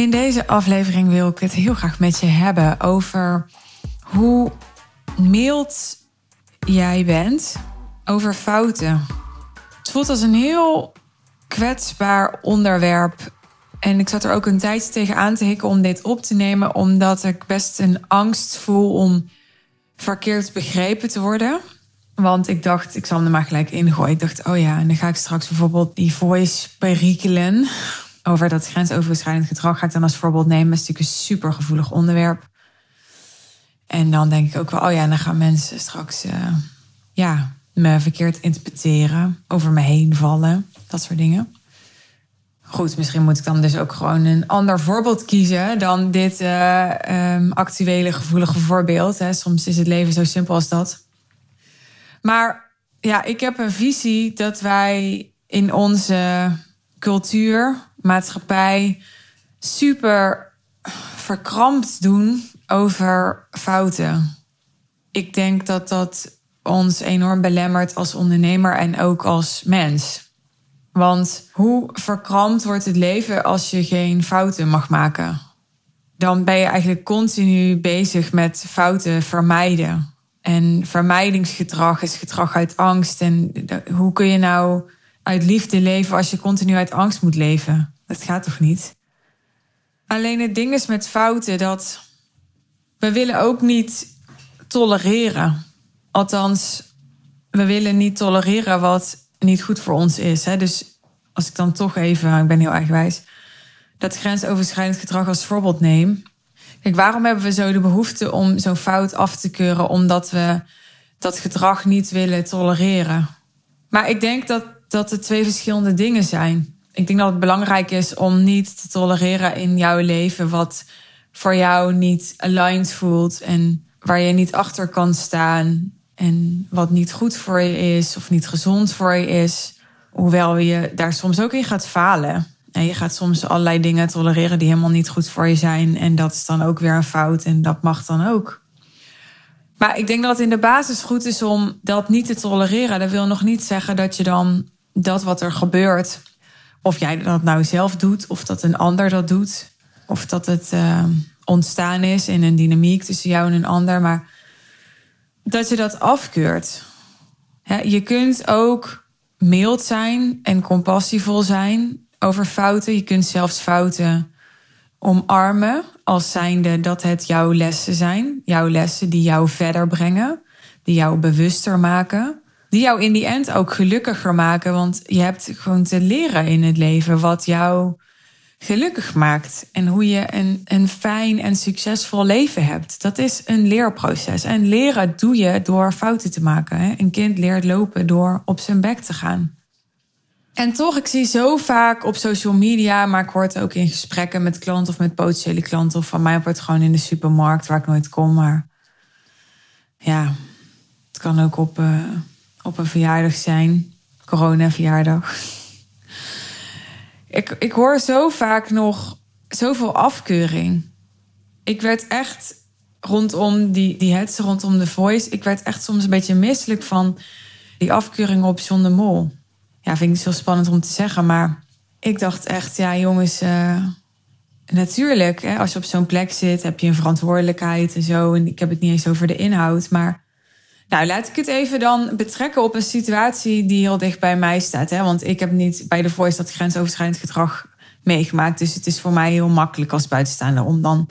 In deze aflevering wil ik het heel graag met je hebben over hoe mild jij bent over fouten. Het voelt als een heel kwetsbaar onderwerp. En ik zat er ook een tijdje tegen aan te hikken om dit op te nemen, omdat ik best een angst voel om verkeerd begrepen te worden. Want ik dacht, ik zal hem er maar gelijk ingooien. Ik dacht, oh ja, en dan ga ik straks bijvoorbeeld die voice perikelen over dat grensoverschrijdend gedrag ga ik dan als voorbeeld nemen. Dat is natuurlijk een super gevoelig onderwerp. En dan denk ik ook wel, oh ja, dan gaan mensen straks uh, ja, me verkeerd interpreteren, over me heen vallen, dat soort dingen. Goed, misschien moet ik dan dus ook gewoon een ander voorbeeld kiezen dan dit uh, um, actuele gevoelige voorbeeld. Hè. Soms is het leven zo simpel als dat. Maar ja, ik heb een visie dat wij in onze cultuur, maatschappij super verkrampt doen over fouten. Ik denk dat dat ons enorm belemmert als ondernemer en ook als mens. Want hoe verkrampt wordt het leven als je geen fouten mag maken? Dan ben je eigenlijk continu bezig met fouten vermijden. En vermijdingsgedrag is gedrag uit angst. En hoe kun je nou uit liefde leven als je continu uit angst moet leven? Dat gaat toch niet? Alleen het ding is met fouten dat we willen ook niet tolereren. Althans, we willen niet tolereren wat niet goed voor ons is. Hè? Dus als ik dan toch even, ik ben heel eigenwijs, dat grensoverschrijdend gedrag als voorbeeld neem. Kijk, waarom hebben we zo de behoefte om zo'n fout af te keuren? Omdat we dat gedrag niet willen tolereren. Maar ik denk dat, dat het twee verschillende dingen zijn. Ik denk dat het belangrijk is om niet te tolereren in jouw leven wat voor jou niet aligned voelt en waar je niet achter kan staan en wat niet goed voor je is of niet gezond voor je is. Hoewel je daar soms ook in gaat falen. En je gaat soms allerlei dingen tolereren die helemaal niet goed voor je zijn. En dat is dan ook weer een fout en dat mag dan ook. Maar ik denk dat het in de basis goed is om dat niet te tolereren. Dat wil nog niet zeggen dat je dan dat wat er gebeurt, of jij dat nou zelf doet, of dat een ander dat doet, of dat het uh, ontstaan is in een dynamiek tussen jou en een ander, maar dat je dat afkeurt. je kunt ook mild zijn en compassievol zijn over fouten. Je kunt zelfs fouten omarmen als zijnde dat het jouw lessen zijn. Jouw lessen die jou verder brengen, die jou bewuster maken. Die jou in die end ook gelukkiger maken, want je hebt gewoon te leren in het leven wat jou gelukkig maakt en hoe je een, een fijn en succesvol leven hebt. Dat is een leerproces. En leren doe je door fouten te maken. Een kind leert lopen door op zijn bek te gaan. En toch, ik zie zo vaak op social media, maar ik hoor het ook in gesprekken met klanten of met potentiële klanten. Of van mij wordt gewoon in de supermarkt waar ik nooit kom. Maar ja, het kan ook op, uh, op een verjaardag zijn. Corona-verjaardag. Ik, ik hoor zo vaak nog zoveel afkeuring. Ik werd echt rondom die, die hetze rondom de voice. Ik werd echt soms een beetje misselijk van die afkeuring op John de Mol ja, vind ik zo spannend om te zeggen. Maar ik dacht echt, ja jongens, uh, natuurlijk, hè, als je op zo'n plek zit, heb je een verantwoordelijkheid en zo. En ik heb het niet eens over de inhoud. Maar nou, laat ik het even dan betrekken op een situatie die heel dicht bij mij staat. Hè? Want ik heb niet bij de Voice dat grensoverschrijdend gedrag meegemaakt. Dus het is voor mij heel makkelijk als buitenstaander om dan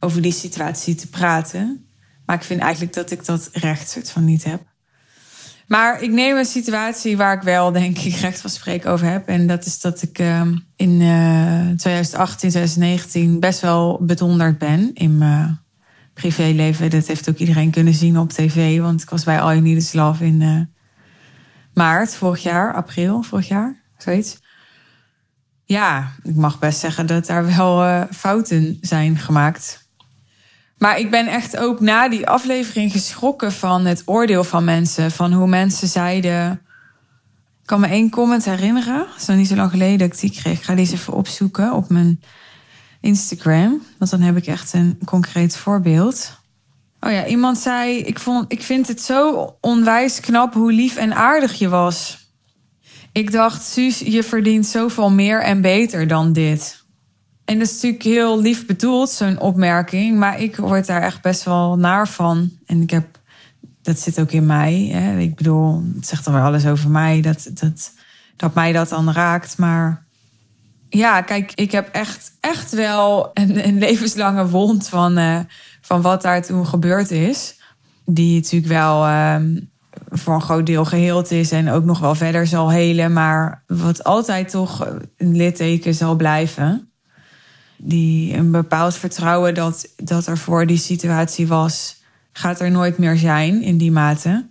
over die situatie te praten. Maar ik vind eigenlijk dat ik dat recht soort van niet heb. Maar ik neem een situatie waar ik wel, denk ik, recht van spreken over heb. En dat is dat ik uh, in uh, 2018, 2019 best wel bedonderd ben in mijn privéleven. Dat heeft ook iedereen kunnen zien op tv. Want ik was bij All You Need in uh, maart vorig jaar, april vorig jaar, zoiets. Ja, ik mag best zeggen dat daar wel uh, fouten zijn gemaakt. Maar ik ben echt ook na die aflevering geschrokken van het oordeel van mensen. Van hoe mensen zeiden. Ik kan me één comment herinneren. Dat is nog niet zo lang geleden dat ik die kreeg. Ik ga deze even opzoeken op mijn Instagram. Want dan heb ik echt een concreet voorbeeld. Oh ja, iemand zei: ik, vond, ik vind het zo onwijs knap hoe lief en aardig je was. Ik dacht, Suus, je verdient zoveel meer en beter dan dit. En dat is natuurlijk heel lief bedoeld, zo'n opmerking. Maar ik word daar echt best wel naar van. En ik heb, dat zit ook in mij. Hè? Ik bedoel, het zegt dan wel alles over mij. Dat, dat, dat mij dat dan raakt. Maar ja, kijk, ik heb echt, echt wel een, een levenslange wond van, uh, van wat daar toen gebeurd is. Die natuurlijk wel uh, voor een groot deel geheeld is en ook nog wel verder zal helen. Maar wat altijd toch een litteken zal blijven die een bepaald vertrouwen dat, dat er voor die situatie was, gaat er nooit meer zijn in die mate.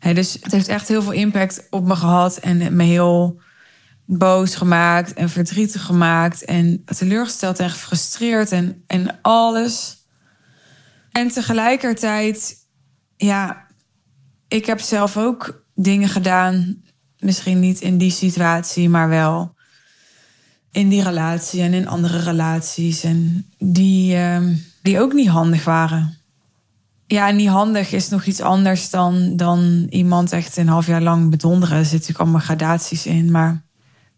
dus het heeft echt heel veel impact op me gehad en me heel boos gemaakt en verdrietig gemaakt en teleurgesteld en gefrustreerd en, en alles. En tegelijkertijd, ja, ik heb zelf ook dingen gedaan, misschien niet in die situatie, maar wel in die relatie en in andere relaties. En die, ehm, die ook niet handig waren. Ja, niet handig is nog iets anders dan, dan iemand echt een half jaar lang bedonderen. Er zitten natuurlijk allemaal gradaties in. Maar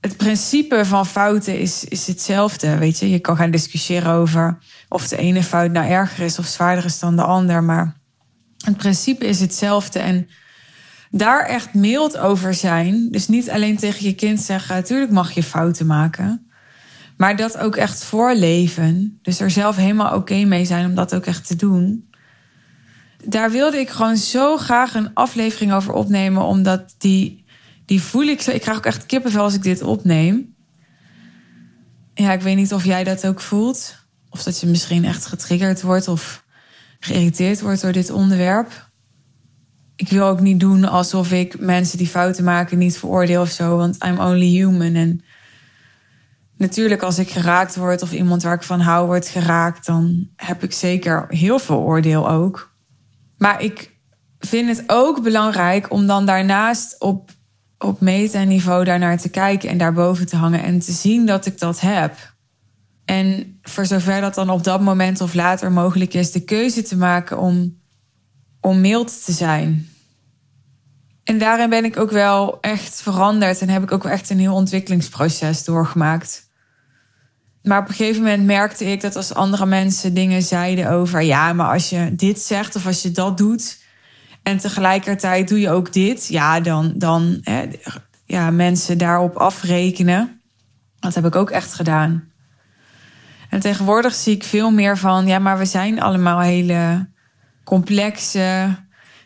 het principe van fouten is, is hetzelfde. Weet je, je kan gaan discussiëren over of de ene fout nou erger is of zwaarder is dan de ander. Maar het principe is hetzelfde. En daar echt mild over zijn. Dus niet alleen tegen je kind zeggen: natuurlijk mag je fouten maken. Maar dat ook echt voorleven. Dus er zelf helemaal oké mee zijn om dat ook echt te doen. Daar wilde ik gewoon zo graag een aflevering over opnemen. Omdat die, die voel ik zo. Ik krijg ook echt kippenvel als ik dit opneem. Ja, ik weet niet of jij dat ook voelt. Of dat je misschien echt getriggerd wordt of geïrriteerd wordt door dit onderwerp. Ik wil ook niet doen alsof ik mensen die fouten maken niet veroordeel of zo. Want I'm only human. En natuurlijk, als ik geraakt word of iemand waar ik van hou wordt geraakt, dan heb ik zeker heel veel oordeel ook. Maar ik vind het ook belangrijk om dan daarnaast op, op meta-niveau daarnaar te kijken en daarboven te hangen en te zien dat ik dat heb. En voor zover dat dan op dat moment of later mogelijk is, de keuze te maken om, om mild te zijn. En daarin ben ik ook wel echt veranderd en heb ik ook echt een heel ontwikkelingsproces doorgemaakt. Maar op een gegeven moment merkte ik dat als andere mensen dingen zeiden over, ja, maar als je dit zegt of als je dat doet en tegelijkertijd doe je ook dit, ja, dan, dan hè, ja, mensen daarop afrekenen. Dat heb ik ook echt gedaan. En tegenwoordig zie ik veel meer van, ja, maar we zijn allemaal hele complexe,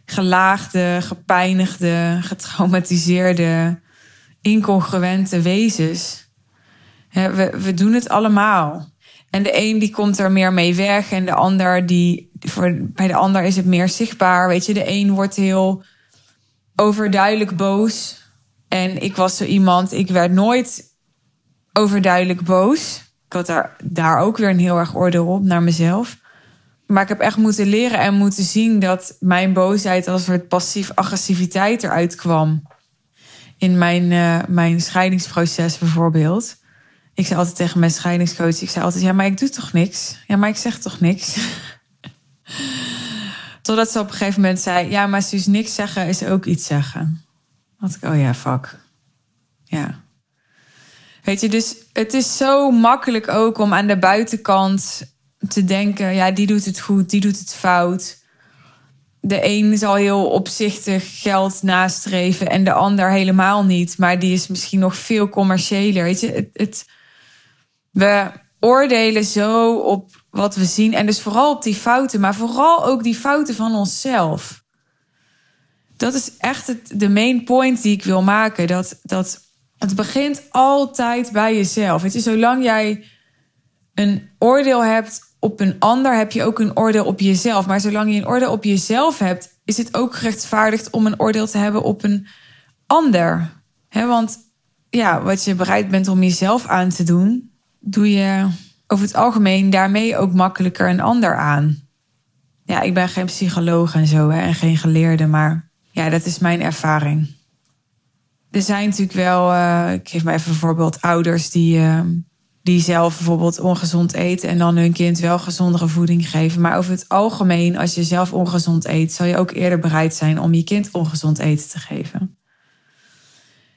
gelaagde, gepijnigde, getraumatiseerde, incongruente wezens we, we doen het allemaal. En de een die komt er meer mee weg en de ander die voor, bij de ander is het meer zichtbaar. Weet je, de een wordt heel overduidelijk boos. En ik was zo iemand, ik werd nooit overduidelijk boos. Ik had daar, daar ook weer een heel erg oordeel op naar mezelf. Maar ik heb echt moeten leren en moeten zien dat mijn boosheid als soort passief-agressiviteit eruit kwam. In mijn, uh, mijn scheidingsproces bijvoorbeeld. Ik zei altijd tegen mijn scheidingscoach, ik zei altijd, ja, maar ik doe toch niks? Ja, maar ik zeg toch niks? Totdat ze op een gegeven moment zei, ja, maar Suus, niks zeggen is ook iets zeggen. Had ik, oh ja, fuck. Ja. Weet je, dus het is zo makkelijk ook om aan de buitenkant te denken, ja, die doet het goed, die doet het fout. De een zal heel opzichtig geld nastreven en de ander helemaal niet. Maar die is misschien nog veel commerciëler. Weet je, het, het we oordelen zo op wat we zien. En dus vooral op die fouten, maar vooral ook die fouten van onszelf. Dat is echt het, de main point die ik wil maken. Dat, dat het begint altijd bij jezelf. Het is zolang jij een oordeel hebt op een ander, heb je ook een oordeel op jezelf. Maar zolang je een oordeel op jezelf hebt, is het ook gerechtvaardigd om een oordeel te hebben op een ander. want ja, wat je bereid bent om jezelf aan te doen, doe je over het algemeen daarmee ook makkelijker een ander aan. Ja, ik ben geen psycholoog en zo hè, en geen geleerde, maar ja, dat is mijn ervaring. Er zijn natuurlijk wel, uh, ik geef maar even een voorbeeld, ouders die, uh, die zelf bijvoorbeeld ongezond eten en dan hun kind wel gezondere voeding geven. Maar over het algemeen, als je zelf ongezond eet, zal je ook eerder bereid zijn om je kind ongezond eten te geven.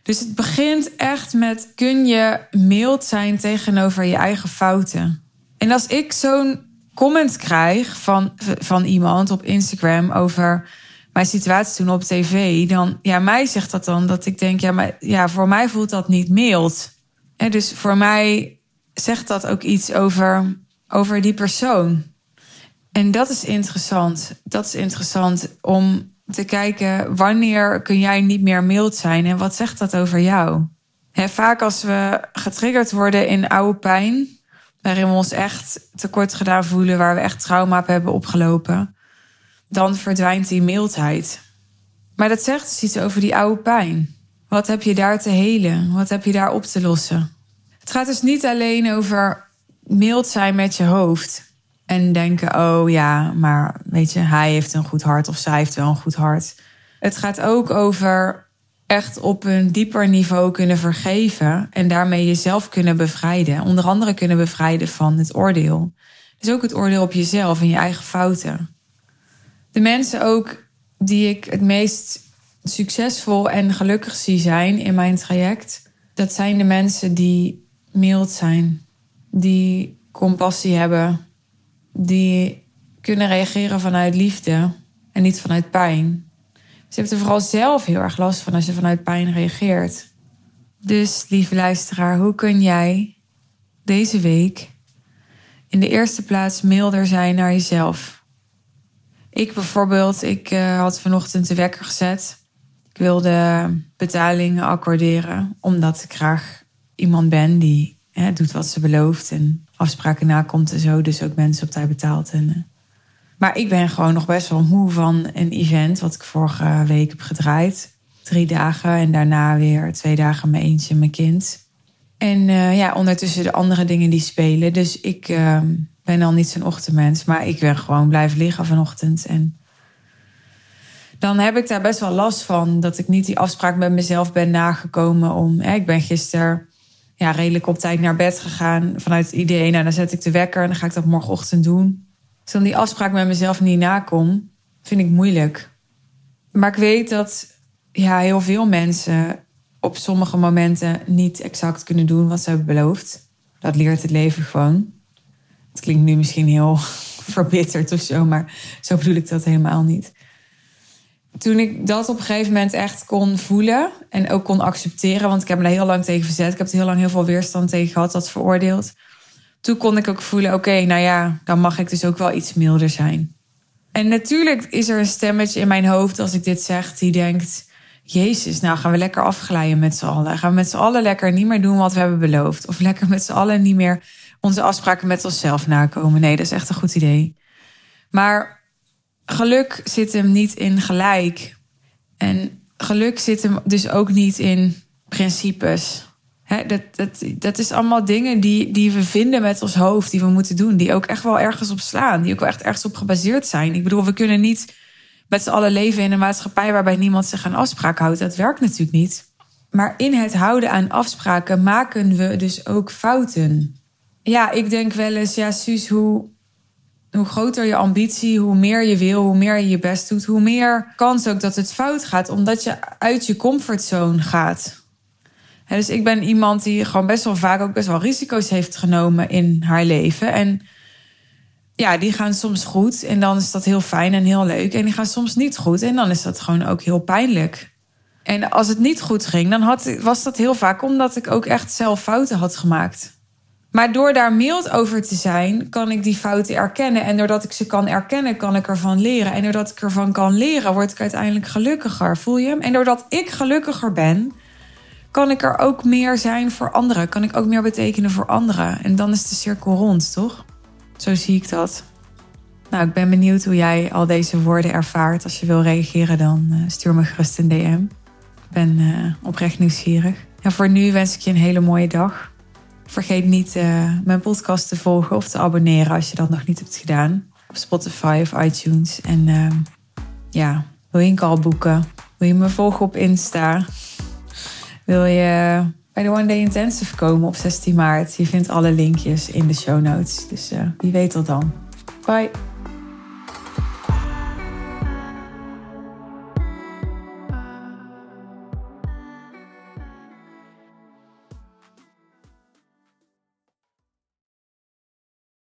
Dus het begint echt met: kun je mild zijn tegenover je eigen fouten? En als ik zo'n comment krijg van, van iemand op Instagram over mijn situatie toen op tv, dan ja, mij zegt dat dan dat ik denk, ja, maar ja, voor mij voelt dat niet mild. En dus voor mij zegt dat ook iets over, over die persoon. En dat is interessant. Dat is interessant om te kijken wanneer kun jij niet meer mild zijn en wat zegt dat over jou? Vaak als we getriggerd worden in oude pijn, waarin we ons echt tekort gedaan voelen, waar we echt trauma op hebben opgelopen, dan verdwijnt die mildheid. Maar dat zegt dus iets over die oude pijn. Wat heb je daar te helen? Wat heb je daar op te lossen? Het gaat dus niet alleen over mild zijn met je hoofd. En denken, oh ja, maar weet je, hij heeft een goed hart of zij heeft wel een goed hart. Het gaat ook over echt op een dieper niveau kunnen vergeven en daarmee jezelf kunnen bevrijden. Onder andere kunnen bevrijden van het oordeel. Dus ook het oordeel op jezelf en je eigen fouten. De mensen ook die ik het meest succesvol en gelukkig zie zijn in mijn traject, dat zijn de mensen die mild zijn, die compassie hebben, die kunnen reageren vanuit liefde en niet vanuit pijn. Ze hebben er vooral zelf heel erg last van als je vanuit pijn reageert. Dus, lieve luisteraar, hoe kun jij deze week in de eerste plaats milder zijn naar jezelf? Ik bijvoorbeeld, ik uh, had vanochtend de wekker gezet. Ik wilde betalingen accorderen, omdat ik graag iemand ben die hè, doet wat ze belooft en afspraken nakomt en zo. Dus ook mensen op tijd betaalt. En, uh, maar ik ben gewoon nog best wel moe van een event wat ik vorige week heb gedraaid. Drie dagen en daarna weer twee dagen mijn eentje mijn kind. En uh, ja, ondertussen de andere dingen die spelen. Dus ik uh, ben al niet zo'n ochtendmens, maar ik ben gewoon blijven liggen vanochtend. En dan heb ik daar best wel last van dat ik niet die afspraak met mezelf ben nagekomen om. Ik ben gisteren ja, redelijk op tijd naar bed gegaan vanuit het idee, nou dan zet ik de wekker en dan ga ik dat morgenochtend doen. Als dan die afspraak met mezelf niet nakom, vind ik moeilijk. Maar ik weet dat ja, heel veel mensen op sommige momenten niet exact kunnen doen wat ze hebben beloofd. Dat leert het leven gewoon. Het klinkt nu misschien heel verbitterd of zo, maar zo bedoel ik dat helemaal niet. Toen ik dat op een gegeven moment echt kon voelen en ook kon accepteren, want ik heb me daar heel lang tegen verzet. Ik heb er heel lang heel veel weerstand tegen gehad, dat veroordeeld toen kon ik ook voelen: oké, nou ja, dan mag ik dus ook wel iets milder zijn. En natuurlijk is er een stemmetje in mijn hoofd als ik dit zeg, die denkt: Jezus, nou gaan we lekker afglijden met z'n allen. Gaan we met z'n allen lekker niet meer doen wat we hebben beloofd. Of lekker met z'n allen niet meer onze afspraken met onszelf nakomen. Nee, dat is echt een goed idee. Maar geluk zit hem niet in gelijk. En geluk zit hem dus ook niet in principes dat, dat, dat is allemaal dingen die, die we vinden met ons hoofd, die we moeten doen, die ook echt wel ergens op slaan, die ook wel echt ergens op gebaseerd zijn. Ik bedoel, we kunnen niet met z'n allen leven in een maatschappij waarbij niemand zich aan afspraken houdt. Dat werkt natuurlijk niet. Maar in het houden aan afspraken maken we dus ook fouten. Ja, ik denk wel eens, ja, Suus, hoe, hoe groter je ambitie, hoe meer je wil, hoe meer je je best doet, hoe meer kans ook dat het fout gaat, omdat je uit je comfortzone gaat dus ik ben iemand die gewoon best wel vaak ook best wel risico's heeft genomen in haar leven. En ja, die gaan soms goed en dan is dat heel fijn en heel leuk. En die gaan soms niet goed en dan is dat gewoon ook heel pijnlijk. En als het niet goed ging, dan had, was dat heel vaak omdat ik ook echt zelf fouten had gemaakt. Maar door daar mild over te zijn, kan ik die fouten erkennen. En doordat ik ze kan erkennen, kan ik ervan leren. En doordat ik ervan kan leren, word ik uiteindelijk gelukkiger. Voel je hem? En doordat ik gelukkiger ben, kan ik er ook meer zijn voor anderen? Kan ik ook meer betekenen voor anderen? En dan is de cirkel rond, toch? Zo zie ik dat. Nou, ik ben benieuwd hoe jij al deze woorden ervaart. Als je wil reageren, dan uh, stuur me gerust een DM. Ik ben uh, oprecht nieuwsgierig. En voor nu wens ik je een hele mooie dag. Vergeet niet uh, mijn podcast te volgen of te abonneren als je dat nog niet hebt gedaan. Op Spotify of iTunes. En ja, wil je een call boeken? Wil je me volgen op Insta? Wil je bij de One Day Intensive komen op 16 maart? Je vindt alle linkjes in de show notes. Dus uh, wie weet tot dan. Bye.